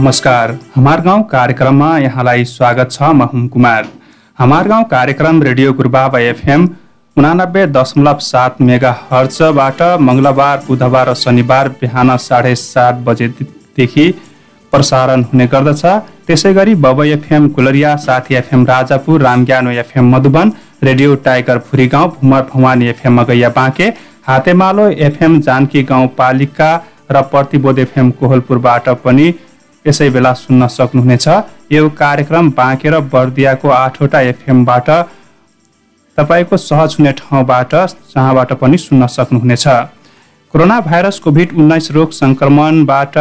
नमस्कार। हमार गाउँ कार्यक्रममा यहाँलाई स्वागत छ म हुम कुमार। हमार गाउँ कार्यक्रम रेडियो गुरुबाबा एफएम उनानब्बे दशमलव सात मेगा हर्चबाट मङ्गलबार बुधबार र शनिबार बिहान साढे सात बजेदेखि प्रसारण हुने गर्दछ। त्यसै गरी बब एफएम कुलरिया साथी एफएम राजापुर रामज्ञानो एफएम मधुबन रेडियो टाइगर फुरी गाउँ भुमर भवानी एफएम मगैया बाँके हातेमालो एफएम जानकी गाउँपालिका र प्रतिबोध एफएम कोहलपुरबाट पनि यसै बेला सुन्न सक्नुहुनेछ। यो कार्यक्रम बाँके र बर्दियाको आठवटा एफएमबाट तपाईँको सहज हुने ठाउँबाट जहाँबाट पनि सुन्न सक्नुहुनेछ। कोरोना भाइरस कोभिड उन्नाइस रोग सङ्क्रमणबाट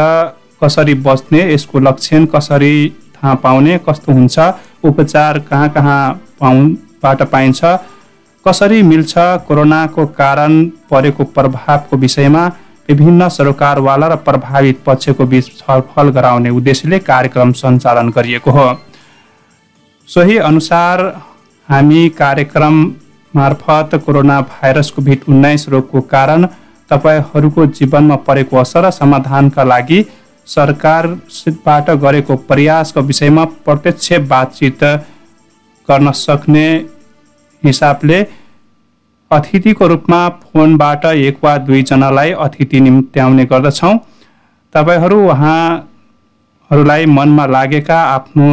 कसरी बच्ने यसको लक्षण कसरी थाहा पाउने कस्तो हुन्छ उपचार कहाँ कहाँ पाउबाट पाइन्छ कसरी मिल्छ कोरोनाको कारण परेको प्रभावको विषयमा विभिन्न सरोकारवाला र प्रभावित पक्षको बीच छलफल गराउने उद्देश्यले कार्यक्रम सञ्चालन गरिएको हो। सोही अनुसार हामी कार्यक्रम मार्फत कोरोना भाइरस कोभिड उन्नाइस रोगको कारण तपाईँहरूको जीवनमा परेको असर र समाधानका लागि सरकारबाट गरेको प्रयासको विषयमा प्रत्यक्ष बातचित गर्न सक्ने हिसाबले अतिथिको रूपमा फोनबाट एक वा दुईजनालाई अतिथि निम्त्याउने गर्दछौँ। तपाईँहरू उहाँहरूलाई मनमा लागेका आफ्नो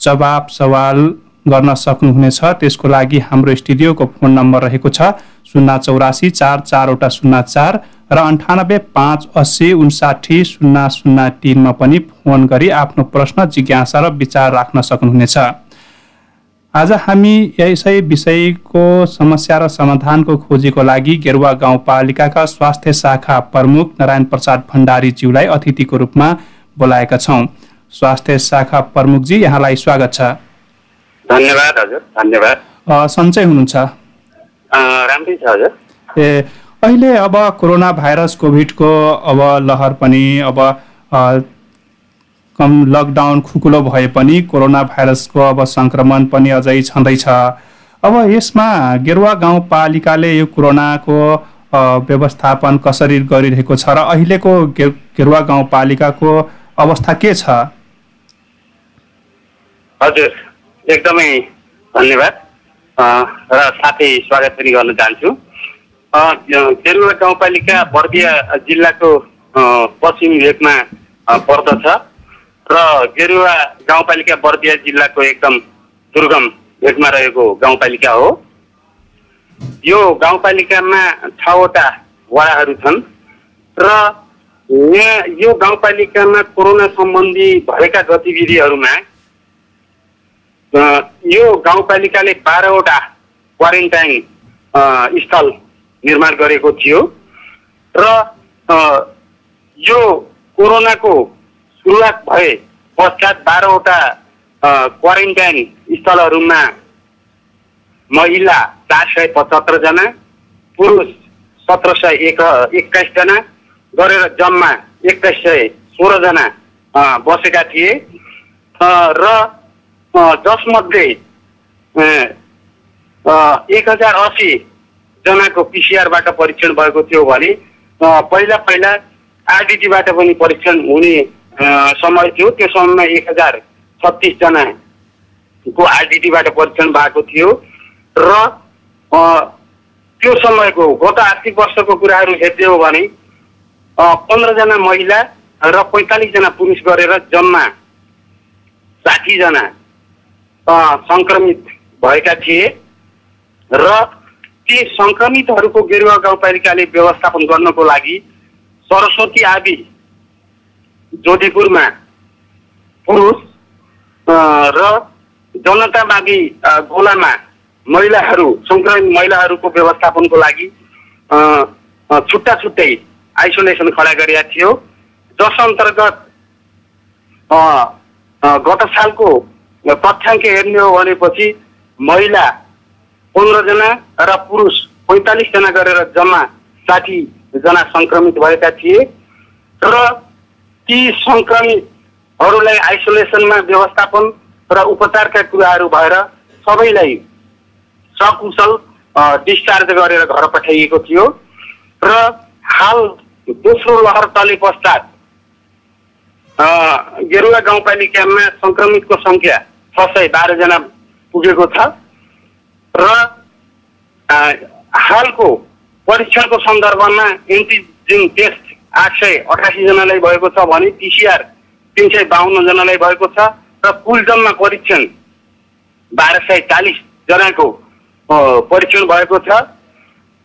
जवाब सवाल गर्न सक्नुहुनेछ। त्यसको लागि हाम्रो स्टुडियोको फोन नम्बर रहेको छ शून्य चौरासी चार चारवटा शून्य चार र अन्ठानब्बे पाँच अस्सी उन्साठी शून्य शून्य तिनमा पनि फोन गरी आफ्नो प्रश्न जिज्ञासा र विचार राख्न सक्नुहुनेछ। आज हामी यसै विषयको समस्या र समाधानको खोजीको लागि गेरुवा गाउँपालिकाका स्वास्थ्य शाखा प्रमुख नारायण प्रसाद भण्डारीज्यूलाई अतिथिको रूपमा बोलाएका छौँ। स्वास्थ्य शाखा प्रमुखजी यहाँलाई स्वागत छ। धन्यवाद हजुर धन्यवाद। सन्चै हुनुहुन्छ? राम्रै छ हजुर। ए अहिले अब कोरोना भाइरस कोभिडको अब लहर पनि अब लकडाउन खुकुलो भए पनि कोरोना भाइरसको अब सङ्क्रमण पनि अझै छँदैछ। अब यसमा गेरुवा गाउँपालिकाले यो कोरोनाको व्यवस्थापन कसरी गरिरहेको छ र अहिलेको गेरुवा गाउँपालिकाको अवस्था के छ? हजुर एकदमै धन्यवाद। र साथै स्वागत पनि गर्न चाहन्छु। गेरुवा गाउँपालिका बर्दिया जिल्लाको पश्चिम भेगमा पर्दछ। र गेरुवा गाउँपालिका बर्दिया जिल्लाको एकदम दुर्गम भेगमा रहेको गाउँपालिका हो। यो गाउँपालिकामा छवटा वडाहरू छन् र यहाँ यो गाउँपालिकामा कोरोना सम्बन्धी भएका गतिविधिहरूमा यो गाउँपालिकाले बाह्रवटा क्वारेन्टाइन स्थल निर्माण गरेको थियो र यो कोरोनाको सुरुवात भए पश्चात बाह्रवटा क्वारेन्टाइन स्थलहरूमा महिला चार सय पचहत्तरजना पुरुष सत्र सय एक एक्काइसजना गरेर जम्मा एक्काइस सय सोह्रजना बसेका थिए। र जसमध्ये एक हजार असी जनाको पिसिआरबाट परीक्षण भएको थियो भने पहिला पहिला आरडिटीबाट पनि परीक्षण हुने समय थियो त्यो समयमा एक हजार छत्तिसजनाको आरडिटीबाट परीक्षण भएको थियो र त्यो समयको गत आर्थिक वर्षको कुराहरू हेर्दै हो भने पन्ध्रजना महिला र पैँतालिसजना पुरुष गरेर जम्मा साठीजना सङ्क्रमित भएका थिए र ती सङ्क्रमितहरूको गेरुवा गाउँपालिकाले व्यवस्थापन गर्नको लागि सरस्वती आदि जोधीपुरमा पुरुष र जनतावादी गोलामा महिलाहरू सङ्क्रमित महिलाहरूको व्यवस्थापनको लागि छुट्टा छुट्टै आइसोलेसन खडा गरेका थियो। जस अन्तर्गत गत सालको तथ्याङ्क हेर्ने हो भनेपछि महिला पन्ध्रजना र पुरुष पैँतालिसजना गरेर जम्मा साठीजना सङ्क्रमित भएका थिए। र ती सङ्क्रमितहरूलाई आइसोलेसनमा व्यवस्थापन र उपचारका कुराहरू भएर सबैलाई सकुशल डिस्चार्ज गरेर घर पठाइएको थियो। र हाल दोस्रो लहर चले पश्चात गेरुवा गाउँपालिकामा सङ्क्रमितको सङ्ख्या छ सय बाह्रजना पुगेको छ। र हालको परीक्षणको सन्दर्भमा एन्टिजेन टेस्ट आठ सय अठासीजनालाई भएको छ भने पिसिआर तिन सय बाहन्नजनालाई भएको छ र कुल जम्मा परीक्षण बाह्र सय चालिसजनाको परीक्षण भएको छ।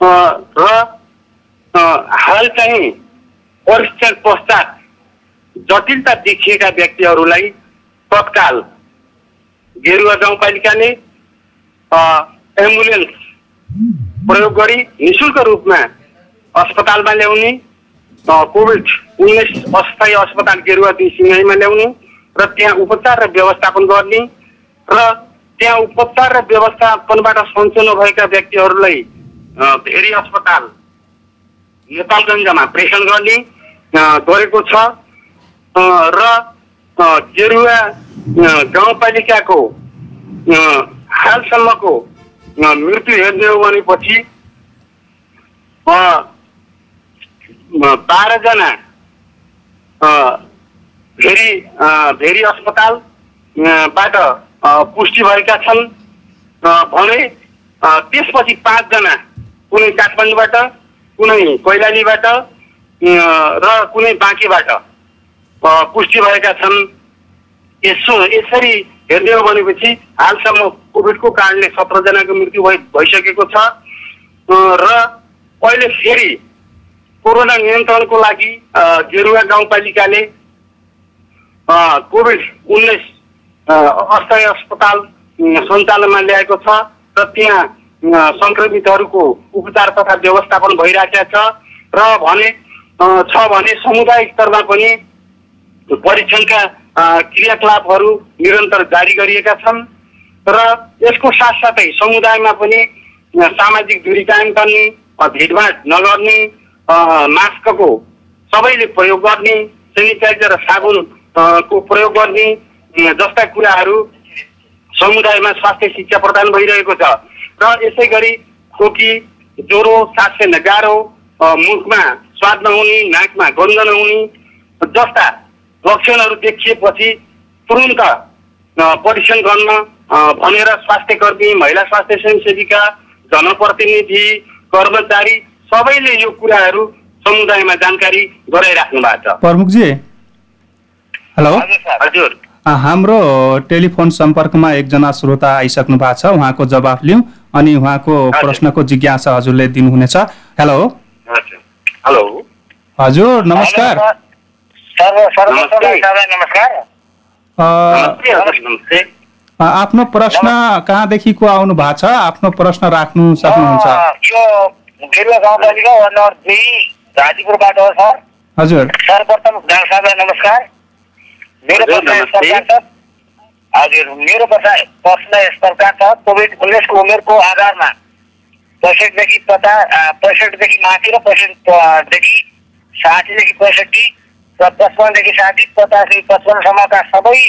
र हाल चाहिँ परीक्षण पश्चात जटिलता देखिएका व्यक्तिहरूलाई तत्काल गेरुवा गाउँपालिकाले एम्बुलेन्स प्रयोग गरी निशुल्क रूपमा अस्पतालमा ल्याउने कोभिड उन्नाइस अस्थायी अस्पताल गेरुवा दुई सिंहैमा ल्याउने र त्यहाँ उपचार र व्यवस्थापन गर्ने र त्यहाँ उपचार र व्यवस्थापनबाट सन्चो नभएका व्यक्तिहरूलाई भेरी अस्पताल नेपालगञ्जमा प्रेषण गर्ने गरेको छ। र गेरुवा गाउँपालिकाको हालसम्मको मृत्यु हेर्ने हो भनेपछि बाह्रजना भेरी भेरी अस्पताल अ, बाट अ, पुष्टि भएका छन् भने त्यसपछि पाँचजना कुनै काठमाडौँबाट कुनै कैलालीबाट र कुनै बाँकीबाट पुष्टि भएका छन्। यसो यसरी हेर्ने हो भनेपछि हालसम्म कोभिडको कारणले सत्रजनाको मृत्यु भइ भइसकेको छ। र अहिले फेरि कोरोना नियन्त्रणको लागि गेरुवा गाउँपालिकाले कोभिड उन्नाइस अस्थायी अस्पताल सञ्चालनमा ल्याएको छ र त्यहाँ सङ्क्रमितहरूको उपचार तथा व्यवस्थापन भइरहेको छ र भने छ भने समुदाय स्तरमा पनि परीक्षणका क्रियाकलापहरू निरन्तर जारी गरिएका छन् र यसको साथसाथै समुदायमा पनि सामाजिक दूरी कायम गर्ने अ, भिडभाड नगर्ने मास्कको सबैले प्रयोग गर्ने सेनिटाइजर र साबुन को प्रयोग गर्ने जस्ता कुराहरू समुदायमा स्वास्थ्य शिक्षा प्रदान भइरहेको छ। र यसै गरी खोकी ज्वरो सास फेर्न गाह्रो मुखमा स्वाद नहुने नाकमा गन्ध नहुने जस्ता लक्षणहरू देखिएपछि तुरुन्त परीक्षण गर्न भनेर स्वास्थ्य कर्मी महिला स्वास्थ्य स्वयंसेविका जनप्रतिनिधि कर्मचारी सबैले यो कुराहरू समुदायमा जानकारी गराइराख्नु भएको छ। प्रमुखजी हेलो। हजुर सर। हजुर। अ, हाम्रो टेलिफोन सम्पर्कमा एकजना श्रोता आइसक्नु भएको छ उहाँको जवाफ लिउँ अनि उहाँको प्रश्नको जिज्ञासा हजुरले दिनुहुनेछ। हेलो। हजुर। हेलो। हजुर नमस्कार। आफ्नो प्रश्न कहाँदेखिको आउनु भएको छ? आफ्नो प्रश्न राख्नु सक्नुहुन्छ। गेरुवा गाउँपालिका वार्ड नम्बर दुई राजीपुरबाट हो सर। हजुर। सर्वप्रथम गाउँ साहबलाई नमस्कार। मेरो हजुर, प्रश्न छ। मेरो प्रश्न प्रश्न यस प्रकार छ। कोभिड उन्नाइसको उमेरको आधारमा पैँसठदेखि पचास पैँसठदेखि माथि र पैँसठदेखि साठीदेखि पैँसठी र पचपन्नदेखि साठी पचासदेखि पचपन्नसम्मका सबै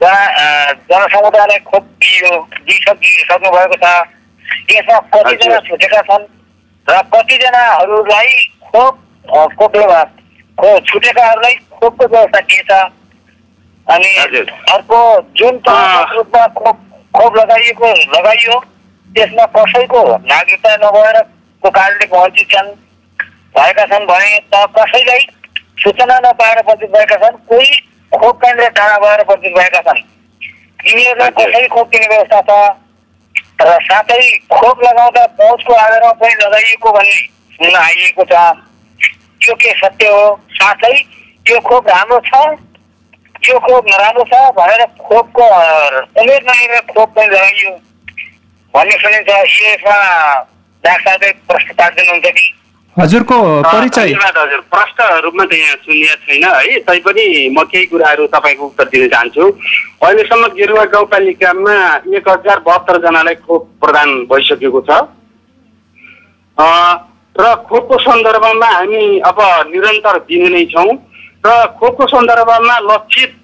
जना जनसमुदायलाई खोप दियो दिइसकिसक्नु भएको छ। यसमा कतिजना। छुटेका छन्? र कतिजनाहरूलाई खोप अ, खोपले खो छुटेकाहरूलाई खोपको व्यवस्था के छ अनि। अर्को जुन रूपमा खोप खोप लगाइएको लगाइयो त्यसमा कसैको नागरिकता नभएरको कारणले वञ्चित छन् भएका छन् भने त कसैलाई सूचना नपाएर वञ्चित भएका छन् कोही खोप केन्द्र टाढा भएर वञ्चित भएका छन् यिनीहरूलाई। कसरी खोप दिने व्यवस्था छ र साथै खोप लगाउँदा पहुँचको आधारमा पनि लगाइएको भन्ने सुन्न आइएको छ। यो के सत्य हो? साथै यो खोप राम्रो छ? यो खोप नराम्रो छ भनेर खोपको उमेर नहेरेर खोप पनि लगाइयो। भन्ने सुनिन्छ यसमा डाक्टर साहबले प्रश्न पारिदिनुहुन्छ कि हजुरको परिचय। धन्यवाद हजुर। प्रष्ट रूपमा त यहाँ सुनिएको छैन है तैपनि म केही कुराहरू तपाईँको उत्तर दिन चाहन्छु। अहिलेसम्म गेरुवा गाउँपालिकामा एक हजार बहत्तरजनालाई खोप प्रदान भइसकेको छ। र खोपको सन्दर्भमा हामी अब निरन्तर दिने नै छौँ। र खोपको सन्दर्भमा लक्षित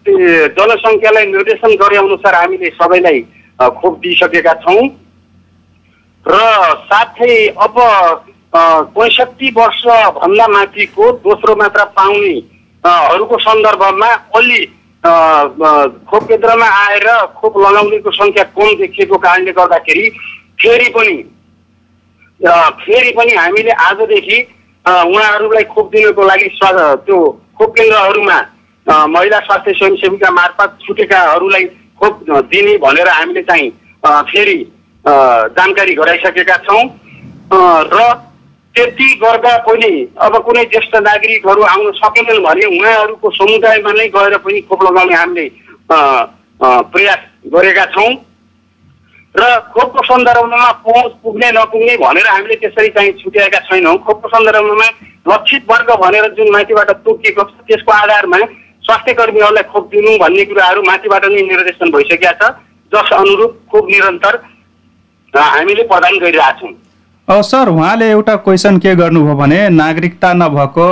जनसङ्ख्यालाई निर्देशन गरे अनुसार हामीले सबैलाई खोप दिइसकेका छौँ। र साथै अब पैँसठी वर्षभन्दा माथिको दोस्रो मात्रा पाउने अ, हरूको सन्दर्भमा अलि खोप केन्द्रमा आएर खोप लगाउनेको सङ्ख्या कम देखिएको कारणले गर्दाखेरि फेरि पनि फेरि पनि हामीले आजदेखि उहाँहरूलाई खोप दिनको लागि त्यो खोप केन्द्रहरूमा महिला स्वास्थ्य स्वयंसेविका मार्फत छुटेकाहरूलाई खोप दिने भनेर हामीले चाहिँ फेरि जानकारी गराइसकेका छौँ। र त्यति गर्दा पनि अब कुनै ज्येष्ठ नागरिकहरू आउन सकेनन् भने उहाँहरूको समुदायमा नै गएर पनि खोप लगाउने हामीले प्रयास गरेका छौँ। र खोपको सन्दर्भमा पहुँच पुग्ने नपुग्ने भनेर हामीले त्यसरी चाहिँ छुट्याएका छैनौँ। खोपको सन्दर्भमा लक्षित वर्ग भनेर जुन माथिबाट तोकिएको छ त्यसको आधारमा स्वास्थ्य कर्मीहरूलाई खोप दिनु भन्ने कुराहरू माथिबाट नै निर्देशन भइसकेका छ। जस अनुरूप खोप निरन्तर हामीले प्रदान गरिरहेछौँ। सर उहाँले एउटा क्वेसन के गर्नुभयो भने नागरिकता नभएको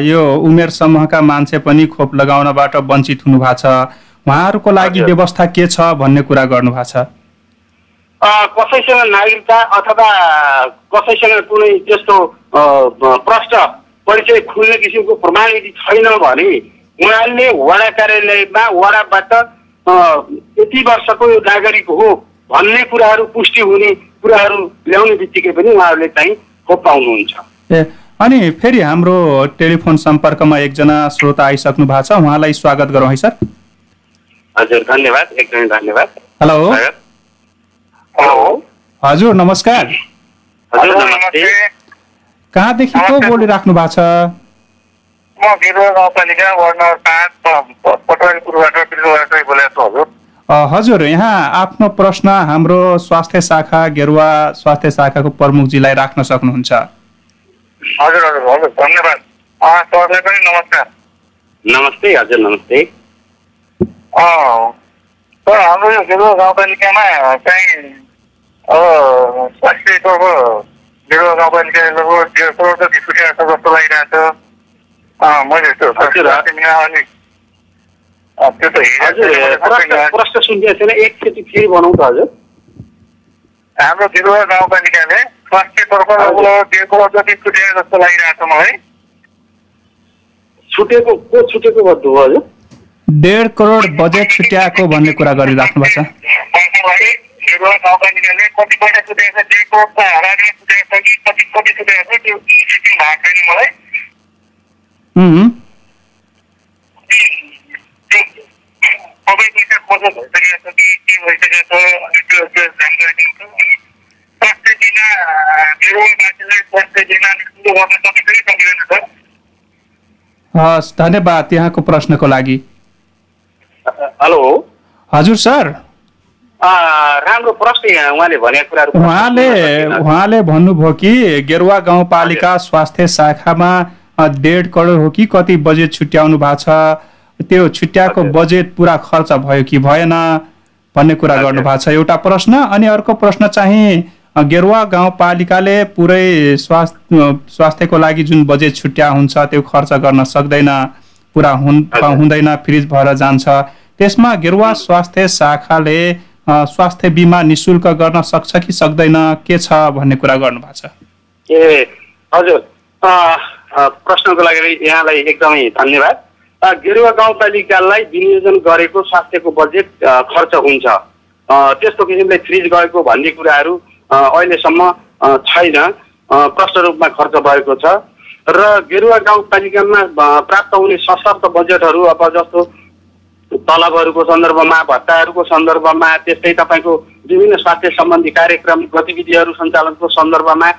यो उमेर समूहका मान्छे पनि खोप लगाउनबाट वञ्चित हुनुभएको छ उहाँहरूको लागि। व्यवस्था के छ भन्ने कुरा गर्नुभएको छ कसैसँग नागरिकता अथवा कसैसँग कुनै त्यस्तो प्रष्ट परिचय खुल्ने किसिमको प्रमाण यदि छैन भने उहाँले वडा कार्यालयमा वडाबाट यति वर्षको यो नागरिक हो भन्ने कुराहरू पुष्टि हुने कुराहरू ल्याउने बित्तिकै पनि उहाँहरूले चाहिँ खोप पाउनुहुन्छ। ए अनि फेरि हाम्रो टेलिफोन सम्पर्कमा एकजना श्रोता आइसक्नु भएको छ। उहाँलाई स्वागत गरौँ है सर। हजुर धन्यवाद। एकदमै धन्यवाद। हेलो। हेलो। हजुर नमस्कार। हजुर नमस्ते। कहाँदेखि को बोलिराख्नु भएको छ? म बिरुवा गाउँपालिका वार्ड नम्बर पाँच पटवारीपुरबाट बिरुवाबाटै बोलेको छु हजुर। हजुर यहाँ आफ्नो प्रश्न हाम्रो स्वास्थ्य शाखा गेरुवा स्वास्थ्य शाखाको प्रमुखजीलाई राख्न सक्नुहुन्छ। हजुर हजुर हजुर धन्यवाद। अँ, सरलाई पनि नमस्कार। नमस्ते हजुर नमस्ते। अँ, सर हाम्रो यो बिरुवा गाउँपालिकामा चाहिँ अब स्वास्थ्यको बिरुवा गाउँपालिकाले लगभग डेढ करोड जति छुट्याएको छ जस्तो लागिरहेको छ। अँ, मैले त्यो अलिक त्यो त प्रश्न छैन। प्रश्न सुन्दिएको छैन एकचोटि फेरि बनाउँ त हजुर। हाम्रो बिरुवा गाउँपालिकाले स्वास्थ्यतर्फ करोड जति छुट्याएको जस्तो लागिरहेको छ मलाई। छुटेको को छुटेको भन्नु हो हजुर? डेढ करोड बजेट छुट्याएको भन्ने कुरा गरिराख्नु भएको छ। पैसालाई बिरुवा गाउँपालिकाले कति पैसा छुट्याएको छ डेढ करोड त हराएर छुट्याएको छ कि कति कति छुट्याएको छ त्यो सिस्टम भएको छैन मलाई। उम्, त्यो सबै पैसा खर्च भइसकेको छ कि के भइसकेको छ अनि त्यो त्यो जानकारी दिन्छ अनि स्वास्थ्य बिमा बिरुवावासीलाई स्वास्थ्य बिमा निशुल्क गर्न सकिन्छ कि सकिँदैन सर हस् धन्यवाद त्यहाँको प्रश्नको लागि। हेलो। हजुर सर। राम्रो प्रश्न उहाँले भनेको कुराहरू उहाँले उहाँले भन्नुभयो कि गेरुवा गाउँपालिका स्वास्थ्य शाखामा डेढ करोड हो कि कति बजेट छुट्याउनु भएको छ? त्यो छुट्याएको। बजेट पुरा खर्च भयो कि भएन भन्ने कुरा। गर्नु भएको छ एउटा प्रश्न अनि अर्को प्रश्न चाहिँ गेरुवा गाउँपालिकाले पुरै स्वास्थ्य स्वास्थ्यको लागि जुन बजेट छुट्या हुन्छ त्यो खर्च गर्न सक्दैन पुरा हुन्। हुँदैन फ्रिज भएर जान्छ त्यसमा गेरुवा स्वास्थ्य शाखाले स्वास्थ्य बिमा निशुल्क गर्न सक्छ कि सक्दैन के छ भन्ने कुरा गर्नु भएको छ ए हजुर प्रश्नको लागि यहाँलाई एकदमै धन्यवाद गेरुवा गाउँपालिकालाई विनियोजन गरेको स्वास्थ्यको बजेट खर्च हुन्छ। त्यस्तो किसिमले फ्रिज गएको भन्ने कुराहरू अहिलेसम्म छैन। प्रष्ट रूपमा खर्च भएको छ। र गेरुवा गाउँपालिकामा प्राप्त हुने सशर्त बजेटहरू अब जस्तो तलबहरूको सन्दर्भमा भत्ताहरूको सन्दर्भमा त्यस्तै तपाईँको विभिन्न स्वास्थ्य सम्बन्धी कार्यक्रम गतिविधिहरू सञ्चालनको सन्दर्भमा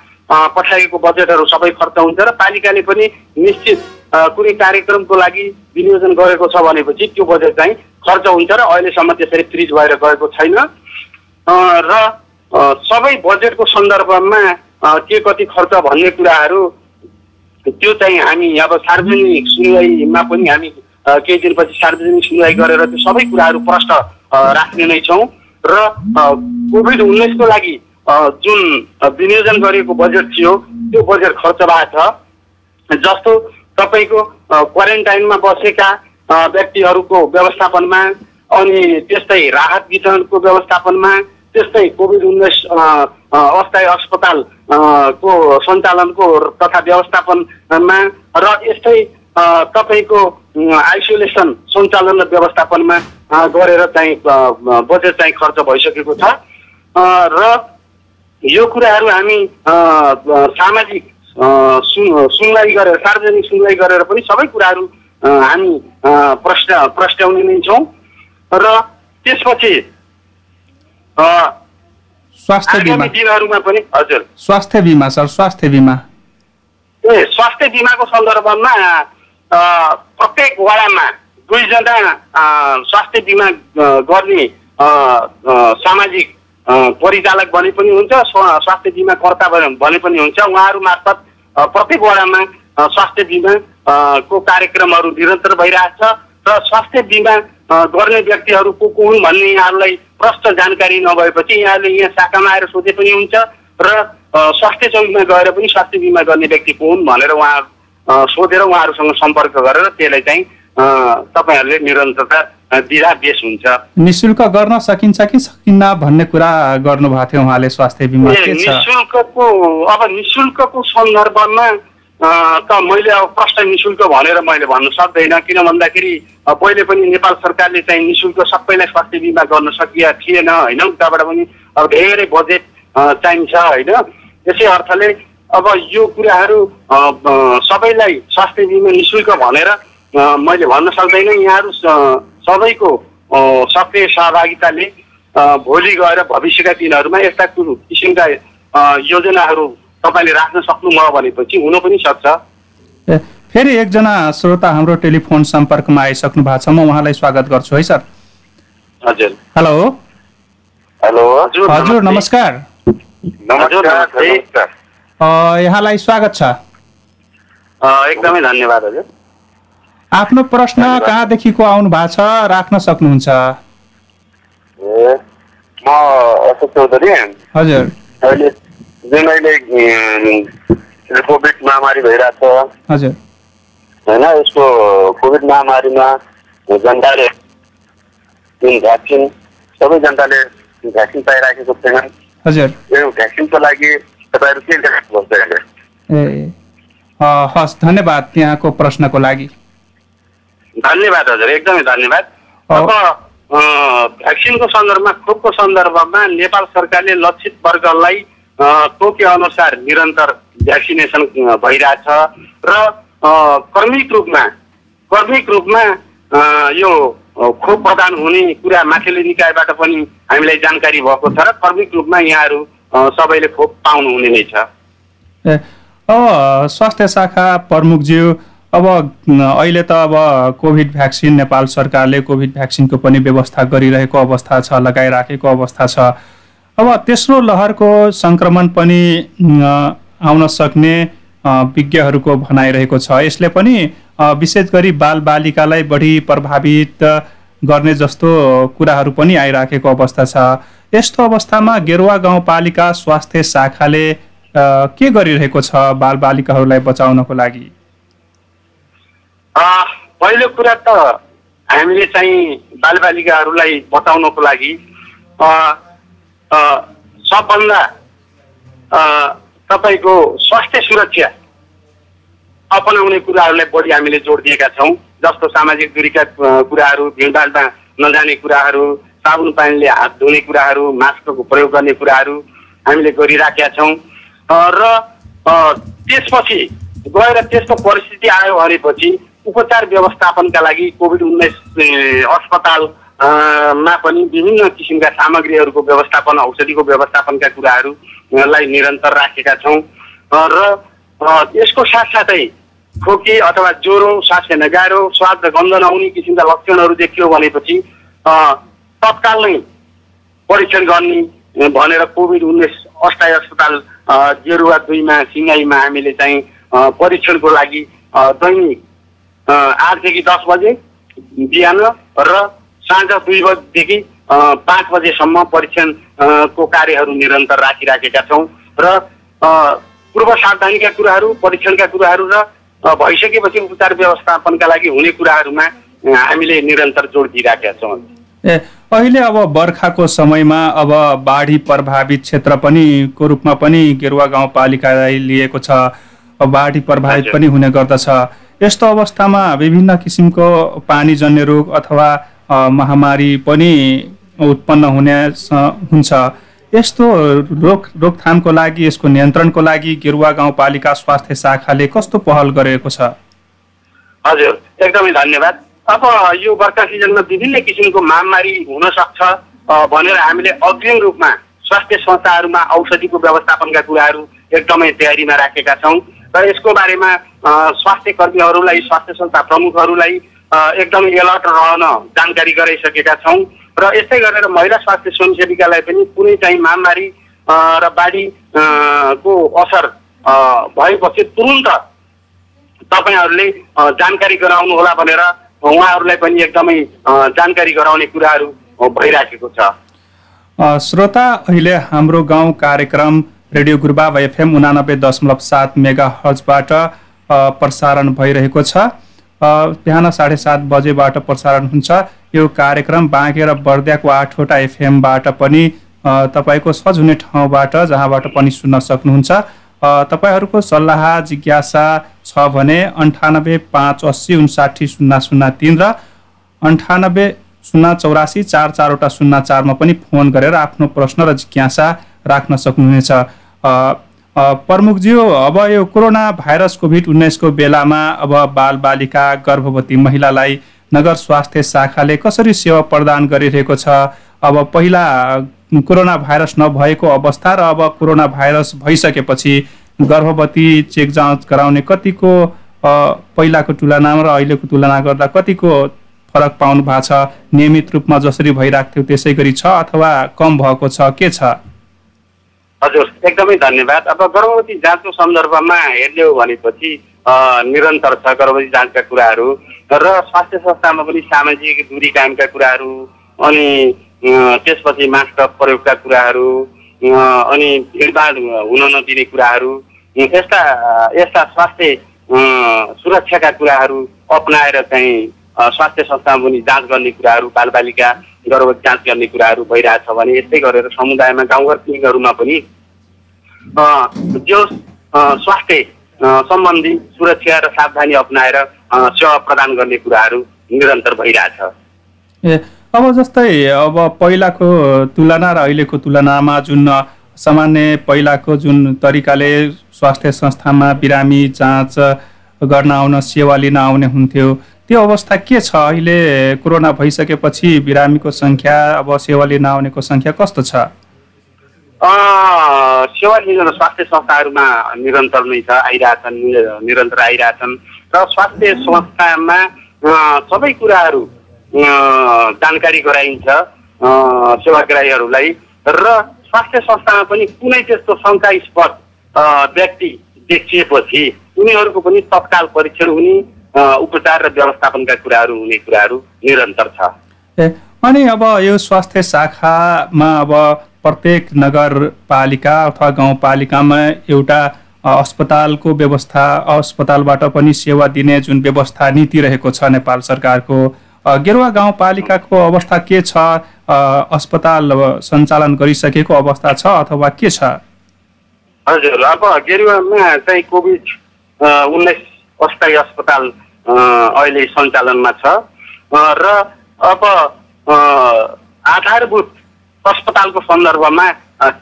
पठाइएको बजेटहरू सबै खर्च हुन्छ र पालिकाले पनि निश्चित कुनै कार्यक्रमको लागि विनियोजन गरेको छ भनेपछि त्यो बजेट चाहिँ खर्च हुन्छ र अहिलेसम्म त्यसरी फ्रिज भएर गएको छैन। र सबै बजेटको सन्दर्भमा के कति खर्च भन्ने कुराहरू त्यो चाहिँ हामी अब सार्वजनिक सुनवाईमा पनि हामी केही दिनपछि सार्वजनिक सुनवाई गरेर त्यो सबै कुराहरू प्रष्ट राख्ने नै छौँ। र कोभिड उन्नाइसको लागि जुन विनियोजन गरिएको बजेट थियो त्यो बजेट खर्च भएको छ। जस्तो तपाईँको क्वारेन्टाइनमा बसेका व्यक्तिहरूको व्यवस्थापनमा अनि त्यस्तै राहत वितरणको व्यवस्थापनमा त्यस्तै कोभिड उन्नाइस अस्थायी अस्पताल को सञ्चालनको तथा व्यवस्थापनमा र यस्तै तपाईँको आइसोलेसन सञ्चालन र व्यवस्थापनमा गरेर चाहिँ बजेट चाहिँ खर्च भइसकेको छ। र यो कुराहरू हामी सामाजिक सुनवाई गरेर सार्वजनिक सुनवाई गरेर पनि सबै कुराहरू हामी प्रश्न प्रस्ट्याउने नै छौँ। र त्यसपछि अ, स्वास्थ्य बिमा। दिनहरूमा पनि हजुर। स्वास्थ्य बिमा सर स्वास्थ्य बिमा। ए स्वास्थ्य बिमाको सन्दर्भमा अ, प्रत्येक वडामा दुईजना स्वास्थ्य बिमा गर्ने सामाजिक परिचालक भने पनि हुन्छ स्वा- स्वास्थ्य बिमा कर्ता भने पनि हुन्छ। उहाँहरू मार्फत प्रत्येक वडामा स्वास्थ्य बिमा को कार्यक्रमहरू निरन्तर भइरहेछ र स्वास्थ्य बिमा गर्ने व्यक्तिहरू को को हुन् भन्ने यहाँहरूलाई प्रष्ट जानकारी नभएपछि यहाँले यहाँ शाखामा आएर सोधे पनि हुन्छ र स्वास्थ्य चौकीमा गएर पनि स्वास्थ्य बिमा गर्ने व्यक्ति को हुन् भनेर उहाँ सोधेर उहाँहरूसँग सम्पर्क गरेर त्यसलाई चाहिँ तपाईँहरूले निरन्तरता बेस हुन्छ। निशुल्क गर्न सकिन्छ कि सकिन्न भन्ने कुरा गर्नुभएको थियो उहाँले स्वास्थ्य बिमा के छ? निशुल्कको अब निशुल्कको सन्दर्भमा त मैले अब प्रश्न निशुल्क भनेर मैले भन्न सक्दैन किन भन्दाखेरि पहिले पनि नेपाल सरकारले चाहिँ निशुल्क सबैलाई स्वास्थ्य बिमा गर्न सकिया थिएन होइन? उताबाट पनि अब धेरै बजेट चाहिन्छ होइन? त्यसै अर्थले अब यो कुराहरू सबैलाई स्वास्थ्य बिमा निशुल्क भनेर मैले भन्न सक्दैन यहाँहरू सबैको सक्रिय सहभागिताले भोलि गएर भविष्यका दिनहरूमा यस्ता कुरो किसिमका योजनाहरू तपाईँले राख्न सक्नुभयो भनेपछि हुन पनि सक्छ। ए, फेरि एकजना श्रोता हाम्रो टेलिफोन सम्पर्कमा आइसक्नु भएको छ। म उहाँलाई स्वागत गर्छु है सर? हजुर। हेलो? हेलो हजुर नमस्कार। यहाँलाई स्वागत छ। अ, एकदमै धन्यवाद हजुर। आफ्नो प्रश्न कहाँदेखिको आउनु भएको छ? राख्न सक्नुहुन्छ। म अशोक चौधरी हजुर। अहिले जुन अहिले कोभिड महामारी भइरहेछ हजुर। होइन यसको कोभिड महामारीमा जनताले जुन भ्याक्सिन सबै जनताले भ्याक्सिन पाइराखेको छैनन् हजुर। यो भ्याक्सिनको लागि तपाईँहरू के अ, हस् धन्यवाद त्यहाँको प्रश्नको लागि। धन्यवाद हजुर एकदमै धन्यवाद। अब भ्याक्सिनको सन्दर्भमा खोपको सन्दर्भमा नेपाल सरकारले लक्षित वर्गलाई तोके अनुसार निरन्तर भ्याक्सिनेसन भइरहेछ र क्रमिक रूपमा क्रमिक रूपमा यो खोप प्रदान हुने कुरा माथिल्लो निकायबाट पनि हामीलाई जानकारी भएको छ र क्रमिक रूपमा यहाँहरू सबैले खोप पाउनुहुने नै छ। स्वास्थ्य शाखा प्रमुखज्यू अब अहिले त अब कोभिड भ्याक्सिन नेपाल सरकारले कोभिड भ्याक्सिनको पनि व्यवस्था गरिरहेको अवस्था छ लगाइराखेको अवस्था छ। अब तेस्रो लहरको सङ्क्रमण पनि आउन सक्ने विज्ञहरूको भनाइरहेको छ। यसले पनि विशेष गरी बालबालिकालाई बढी प्रभावित गर्ने जस्तो कुराहरू पनि आइराखेको अवस्था छ। यस्तो अवस्थामा गेरुवा गाउँपालिका स्वास्थ्य शाखाले के गरिरहेको छ बालबालिकाहरूलाई बचाउनको लागि? पहिलो कुरा त हामीले चाहिँ बालबालिकाहरूलाई बचाउनको लागि सबभन्दा तपाईँको स्वास्थ्य सुरक्षा अपनाउने कुराहरूलाई बढी हामीले जोड दिएका छौँ जस्तो सामाजिक दूरीका कुराहरू भिडभाडमा नजाने कुराहरू साबुन पानीले हात धुने कुराहरू मास्कको प्रयोग गर्ने कुराहरू हामीले गरिराखेका छौँ। र त्यसपछि गएर त्यस्तो परिस्थिति आयो भनेपछि उपचार व्यवस्थापनका लागि कोभिड उन्नाइस अस्पताल मा पनि विभिन्न किसिमका सामग्रीहरूको व्यवस्थापन औषधिको व्यवस्थापनका कुराहरूलाई निरन्तर राखेका छौँ। र यसको साथसाथै खोकी अथवा ज्वरो सास फेर्न गाह्रो स्वाद र गन्ध नहुने किसिमका लक्षणहरू देखियो भनेपछि तत्काल नै परीक्षण गर्ने भनेर कोभिड उन्नाइस अस्थायी अस्पताल गेरुवा दुईमा सिङ्गाईमा हामीले चाहिँ परीक्षणको लागि दैनिक आठदेखि दस बजे बिहान र साँझ दुई बजीदेखि पाँच बजेसम्म परीक्षण अ, को कार्यहरू निरन्तर राखिराखेका छौँ र पूर्व सावधानीका कुराहरू परीक्षणका कुराहरू र भइसकेपछि उपचार व्यवस्थापनका लागि हुने कुराहरूमा हामीले निरन्तर जोड दिइराखेका छौँ। ए अहिले अब बर्खाको समयमा अब बाढी प्रभावित क्षेत्र पनि को रूपमा पनि गेरुवा गाउँपालिकालाई लिएको छ। अब बाढी प्रभावित। पनि हुने गर्दछ। यस्तो अवस्थामा विभिन्न किसिमको पानीजन्य रोग अथवा महामारी पनि उत्पन्न हुने हुन्छ। यस्तो रोग रोकथामको लागि यसको नियन्त्रणको लागि गेरुवा गाउँपालिका स्वास्थ्य शाखाले कस्तो पहल गरेको छ? हजुर एकदमै धन्यवाद। अब यो वर्षा सिजनमा विभिन्न किसिमको महामारी हुन सक्छ अ, भनेर हामीले अग्रिम रूपमा स्वास्थ्य संस्थाहरूमा औषधिको व्यवस्थापनका कुराहरू एकदमै तयारीमा राखेका छौँ। र यसको बारेमा स्वास्थ्य कर्मीहरूलाई स्वास्थ्य संस्था प्रमुखहरूलाई एकदमै एलर्ट रहन जानकारी गराइसकेका छौँ। र यस्तै गरेर महिला स्वास्थ्य स्वयंसेविकालाई पनि कुनै चाहिँ महामारी र बाढी को असर भएपछि तुरुन्त तपाईँहरूले जानकारी गराउनु होला भनेर उहाँहरूलाई पनि एकदमै जानकारी गराउने कुराहरू भइराखेको छ। श्रोता अहिले हाम्रो गाउँ कार्यक्रम रेडियो गुरुबाब एफएम उनानब्बे दशमलव सात मेगा हर्जबाट अ, प्रसारण भइरहेको छ। बिहान साढे सात बजेबाट प्रसारण हुन्छ। यो कार्यक्रम बाँके र बर्दियाको आठवटा एफएमबाट पनि तपाईँको सज हुने ठाउँबाट जहाँबाट पनि सुन्न सक्नुहुन्छ। तपाईँहरूको सल्लाह जिज्ञासा छ भने अन्ठानब्बे पाँच अस्सी उन्साठी शून्य शून्य तिन र अन्ठानब्बे शून्य चौरासी चार चारवटा शून्य चारमा पनि फोन गरेर आफ्नो प्रश्न र जिज्ञासा राख्न सक्नुहुनेछ। प्रमुखज्यू अब यो कोरोना भाइरस कोभिड उन्नाइसको बेलामा अब बालबालिका गर्भवती महिलालाई नगर स्वास्थ्य शाखाले कसरी सेवा प्रदान गरिरहेको छ? अब पहिला कोरोना भाइरस नभएको अवस्था र अब कोरोना भाइरस भइसकेपछि गर्भवती चेक जाँच गराउने कतिको पहिलाको तुलनामा र अहिलेको तुलना गर्दा कतिको फरक पाउनु भएको छ? नियमित रूपमा जसरी भइरहेको थियो त्यसै गरी छ अथवा कम भएको छ? के छ? हजुर एकदमै धन्यवाद। अब गर्भवती जाँचको सन्दर्भमा हेर्ने हो भनेपछि निरन्तर छ गर्भवती जाँचका कुराहरू र स्वास्थ्य संस्थामा पनि सामाजिक दूरी कायमका कुराहरू अनि त्यसपछि मास्क प्रयोगका कुराहरू अनि भिडभाड हुन नदिने कुराहरू यस्ता यस्ता स्वास्थ्य सुरक्षाका कुराहरू अप्नाएर चाहिँ स्वास्थ्य संस्थामा पनि जाँच गर्ने कुराहरू बालबालिका गर्भवती जाँच गर्ने कुराहरू भइरहेछ भने यस्तै गरेर समुदायमा गाउँघर क्लिनिकहरूमा पनि जो स्वास्थ्य सम्बन्धी सुरक्षा र सावधानी अप्नाएर सेवा प्रदान गर्ने कुराहरू निरन्तर भइरहेछ। ए अब जस्तै अब पहिलाको तुलना र अहिलेको तुलनामा जुन सामान्य पहिलाको जुन तरिकाले स्वास्थ्य संस्थामा बिरामी जाँच गर्न आउन सेवा लिन आउने हुन्थ्यो त्यो अवस्था के छ? अहिले कोरोना भइसकेपछि बिरामीको सङ्ख्या अब सेवा लिन आउनेको सङ्ख्या कस्तो छ? सेवा लिन स्वास्थ्य संस्थाहरूमा निरन्तर नै छ आइरहेछन् निरन्तर आइरहेछन्। र स्वास्थ्य संस्थामा सबै कुराहरू जानकारी गराइन्छ सेवाग्राहीहरूलाई। र स्वास्थ्य संस्थामा पनि कुनै त्यस्तो शङ्कास्पद व्यक्ति देखिएपछि उनीहरूको पनि तत्काल परीक्षण हुने उपचार र व्यवस्थापनका कुराहरू हुने कुराहरू निरन्तर छ। ए अनि अब यो स्वास्थ्य शाखामा अब प्रत्येक नगरपालिका अथवा गाउँपालिकामा एउटा अस्पतालको व्यवस्था अस्पतालबाट पनि सेवा दिने जुन व्यवस्था नीति रहेको छ नेपाल सरकारको गेरुवा गाउँपालिकाको अवस्था के छ? अस्पताल सञ्चालन गरिसकेको अवस्था छ अथवा के छ? हजुर अब गेरुवामा चाहिँ कोभिड उन्नाइस अस्थायी अस्पताल अहिले सञ्चालनमा छ। र अब आधारभूत अस्पतालको सन्दर्भमा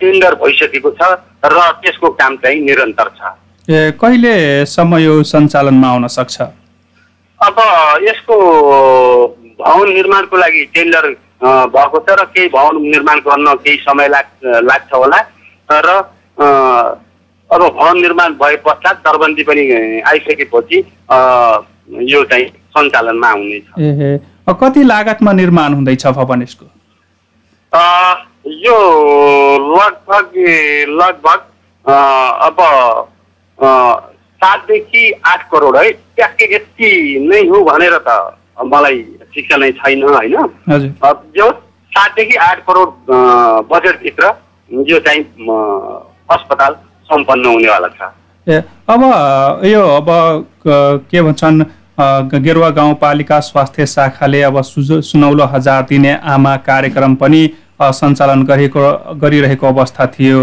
टेन्डर भइसकेको छ र त्यसको काम चाहिँ निरन्तर छ। ए कहिलेसम्म यो सञ्चालनमा आउन सक्छ? अब यसको भवन निर्माणको लागि टेन्डर भएको छ र केही भवन निर्माण गर्न केही समय लाग लाग्छ होला। र अब भवन निर्माण भए पश्चात दरबन्दी पनि आइसकेपछि यो चाहिँ सञ्चालनमा आउनेछ कति लागतमा निर्माण हुँदैछ भवन यसको? यो लगभग लगभग अब सातदेखि आठ करोड है। ट्याक्कै यति नै हो भनेर त मलाई शिक्षा नै छैन होइन? यो सातदेखि आठ करोड बजेटभित्र यो चाहिँ अस्पताल सम्पन्न हुनेवाला छ। ए अब यो अब क- भन्छन् गेरुवा गाउँपालिका स्वास्थ्य शाखाले अब सुझ सुनौलो हजार दिने आमा कार्यक्रम पनि सञ्चालन गरेको गरिरहेको अवस्था थियो।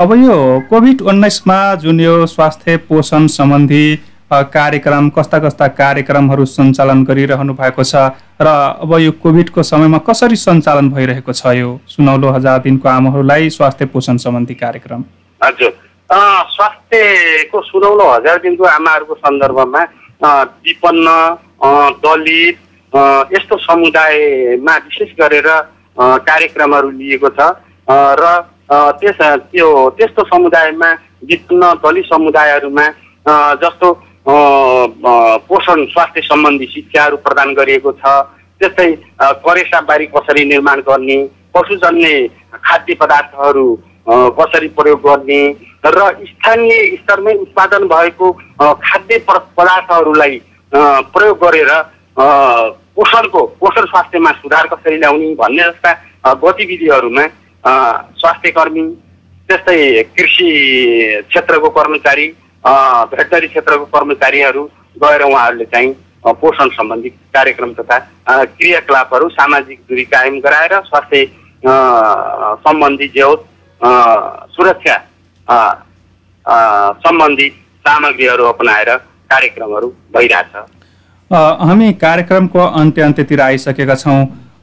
अब यो कोभिड उन्नाइसमा जुन यो स्वास्थ्य पोषण सम्बन्धी कार्यक्रम कस्ता कस्ता कार्यक्रमहरू सञ्चालन गरिरहनु भएको छ र अब यो कोभिडको समयमा कसरी सञ्चालन भइरहेको छ यो सुनौलो हजार दिनको आमाहरूलाई स्वास्थ्य पोषण सम्बन्धी कार्यक्रम? हजुर। स्वास्थ्यको सुनौलो हजार दिनको आमाहरूको सन्दर्भमा विपन्न दलित यस्तो समुदायमा विशेष गरेर कार्यक्रमहरू लिएको छ। र त्यस त्यो त्यस्तो समुदायमा विपन्न दलित समुदायहरूमा जस्तो पोषण स्वास्थ्य सम्बन्धी शिक्षाहरू प्रदान गरिएको छ। त्यस्तै अ, करेसा बारी कसरी निर्माण गर्ने पशुजन्य खाद्य पदार्थहरू कसरी प्रयोग गर्ने र स्थानीय स्तरमै उत्पादन भएको खाद्य पदार्थहरूलाई प्रयोग गरेर पोषणको पोषण स्वास्थ्यमा सुधार कसरी ल्याउने भन्ने जस्ता गतिविधिहरूमा स्वास्थ्य कर्मी त्यस्तै कृषि क्षेत्रको कर्मचारी भेटनरी क्षेत्रको कर्मचारीहरू गएर उहाँहरूले चाहिँ पोषण सम्बन्धी कार्यक्रम तथा क्रियाकलापहरू सामाजिक दूरी कायम गराएर स्वास्थ्य सम्बन्धी जे होस् अ, सुरक्षा सम्बन्धी सामग्रीहरू अपनाएर कार्यक्रमहरू भइरहेछ। हामी कार्यक्रमको अन्त्य अन्त्यतिर आइसकेका छौँ।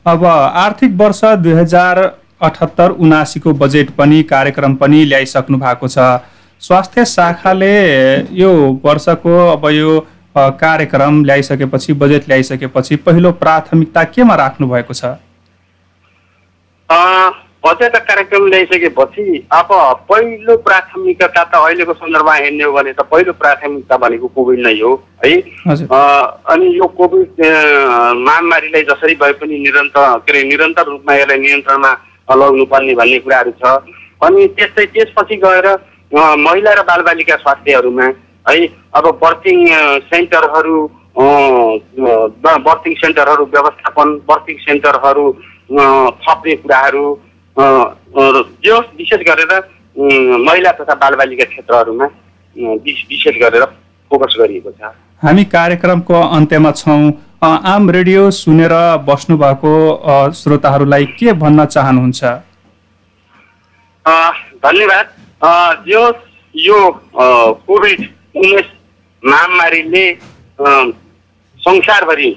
अब आर्थिक वर्ष दुई हजार अठहत्तर उनासीको बजेट पनि कार्यक्रम पनि ल्याइसक्नु भएको छ। स्वास्थ्य शाखाले यो वर्षको अब यो कार्यक्रम ल्याइसकेपछि बजेट ल्याइसकेपछि पहिलो प्राथमिकता केमा राख्नु भएको छ बजेट कार्यक्रम ल्याइसकेपछि अब पहिलो प्राथमिकता त अहिलेको सन्दर्भमा हेर्ने हो भने त पहिलो प्राथमिकता भनेको कोभिड नै हो है? अनि यो कोभिड महामारीलाई जसरी भए पनि निरन्तर के अरे निरन्तर रूपमा यसलाई नियन्त्रणमा लगाउनुपर्ने भन्ने कुराहरू छ। अनि त्यस्तै त्यसपछि गएर महिला र बालबालिका स्वास्थ्यहरूमा है अब बर्थिङ सेन्टरहरू बर्थिङ सेन्टरहरू व्यवस्थापन बर्थिङ सेन्टरहरू थप्ने कुराहरू जो विशेष गरेर महिला तथा बालबालिका क्षेत्रहरूमा विशेष गरेर फोकस गरिएको छ। हामी कार्यक्रमको अन्त्यमा छौँ। आम रेडियो सुनेर बस्नुभएको श्रोताहरूलाई के भन्न चाहनुहुन्छ? धन्यवाद। यो अ, कोभिड उन्नाइस महामारीले संसारभरि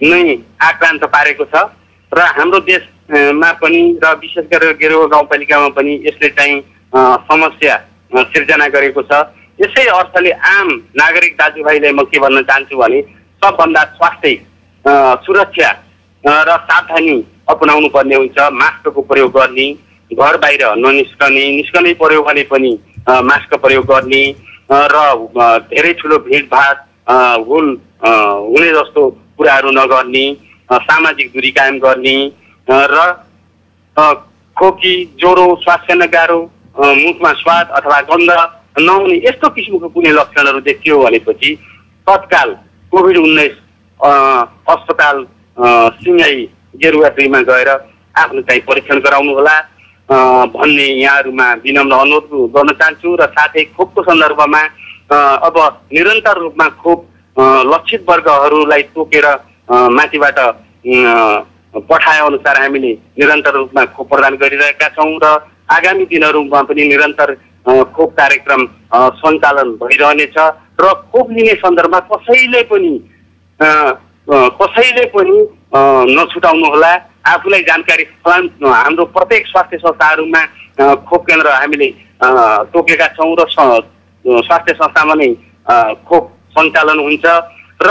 नै आक्रान्त पारेको छ र हाम्रो देशमा पनि र विशेष गरेर गेरुवा गाउँपालिकामा पनि यसले चाहिँ समस्या सिर्जना गरेको छ। यसै अर्थले आम नागरिक दाजुभाइलाई म के भन्न चाहन्छु भने सबभन्दा स्वास्थ्य सुरक्षा र सावधानी अपनाउनु पर्ने हुन्छ। मास्कको प्रयोग गर्ने घर बाहिर ननिस्कने निस्कनै पर्यो भने पनि मास्क प्रयोग गर्ने र धेरै ठुलो भिडभाड हुन हुने जस्तो कुराहरू नगर्ने सामाजिक दूरी कायम गर्ने र खोकी ज्वरो श्वास गाह्रो मुखमा स्वाद अथवा गन्ध नहुने यस्तो किसिमको कुनै लक्षणहरू देखियो भनेपछि तत्काल कोभिड उन्नाइस अस्पताल अ, सिङ्गाई गेरुवा दुईमा गएर आफ्नो चाहिँ परीक्षण गराउनु होला अ, भन्ने यहाँहरूमा विनम्र अनुरोध गर्न चाहन्छु र साथै खोपको सन्दर्भमा अब निरन्तर रूपमा खोप लक्षित वर्गहरूलाई तोकेर माथिबाट पठाए अनुसार हामीले निरन्तर रूपमा खोप प्रदान गरिरहेका छौँ र आगामी दिनहरूमा पनि निरन्तर खोप कार्यक्रम सञ्चालन भइरहनेछ र खोप लिने सन्दर्भमा कसैले पनि कसैले पनि नछुटाउनुहोला। आफूलाई जानकारी हाम्रो प्रत्येक स्वास्थ्य संस्थाहरूमा खोप केन्द्र हामीले तोकेका छौँ र स्वास्थ्य संस्थामा नै खोप सञ्चालन हुन्छ र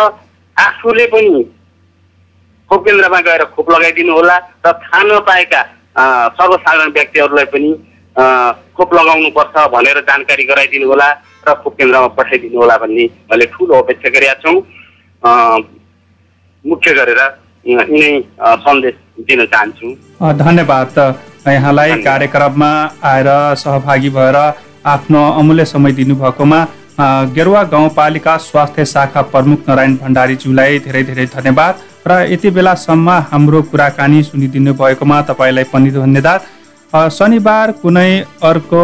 आफूले पनि खोप केन्द्रमा गएर खोप लगाइदिनु होला र थाहा नपाएका सर्वसाधारण व्यक्तिहरूलाई पनि खोप लगाउनुपर्छ भनेर जानकारी गराइदिनु होला र खोप केन्द्रमा पठाइदिनु होला भन्ने मैले ठुलो अपेक्षा गरेका छौँ। मुख्य गरेर यिनै सन्देश दिन चाहन्छु। धन्यवाद यहाँलाई। कार्यक्रममा आएर सहभागी भएर आफ्नो अमूल्य समय दिनुभएकोमा गेरुवा गाउँपालिका स्वास्थ्य शाखा प्रमुख नारायण भण्डारीज्यूलाई धेरै धेरै धन्यवाद। र यति बेलासम्म हाम्रो कुराकानी सुनिदिनु भएकोमा तपाईँलाई पनि धन्यवाद। शनिबार कुनै अर्को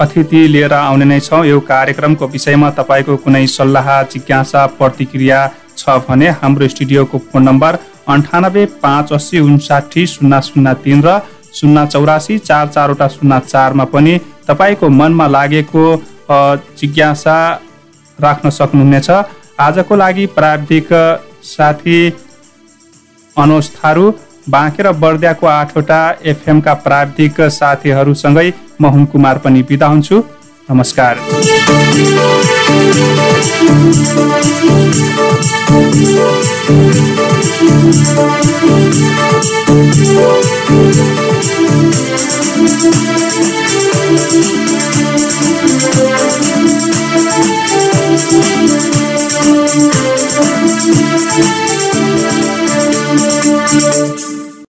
अतिथि लिएर आउने नै छौँ। यो कार्यक्रमको विषयमा तपाईँको कुनै सल्लाह जिज्ञासा प्रतिक्रिया छ भने हाम्रो स्टुडियोको फोन नम्बर अन्ठानब्बे पाँच अस्सी उन्साठी शून्य शून्य तिन र शून्य चौरासी चार चारवटा शून्य चारमा पनि तपाईँको मनमा लागेको जिज्ञासा राख्न सक्नुहुनेछ। आजको लागि प्राविधिक साथी अनुज थारू बाँके र बर्दियाको आठवटा एफएमका प्राविधिक साथीहरूसँगै म हुम कुमार पनि बिदा हुन्छु। नमस्कार। Thank you.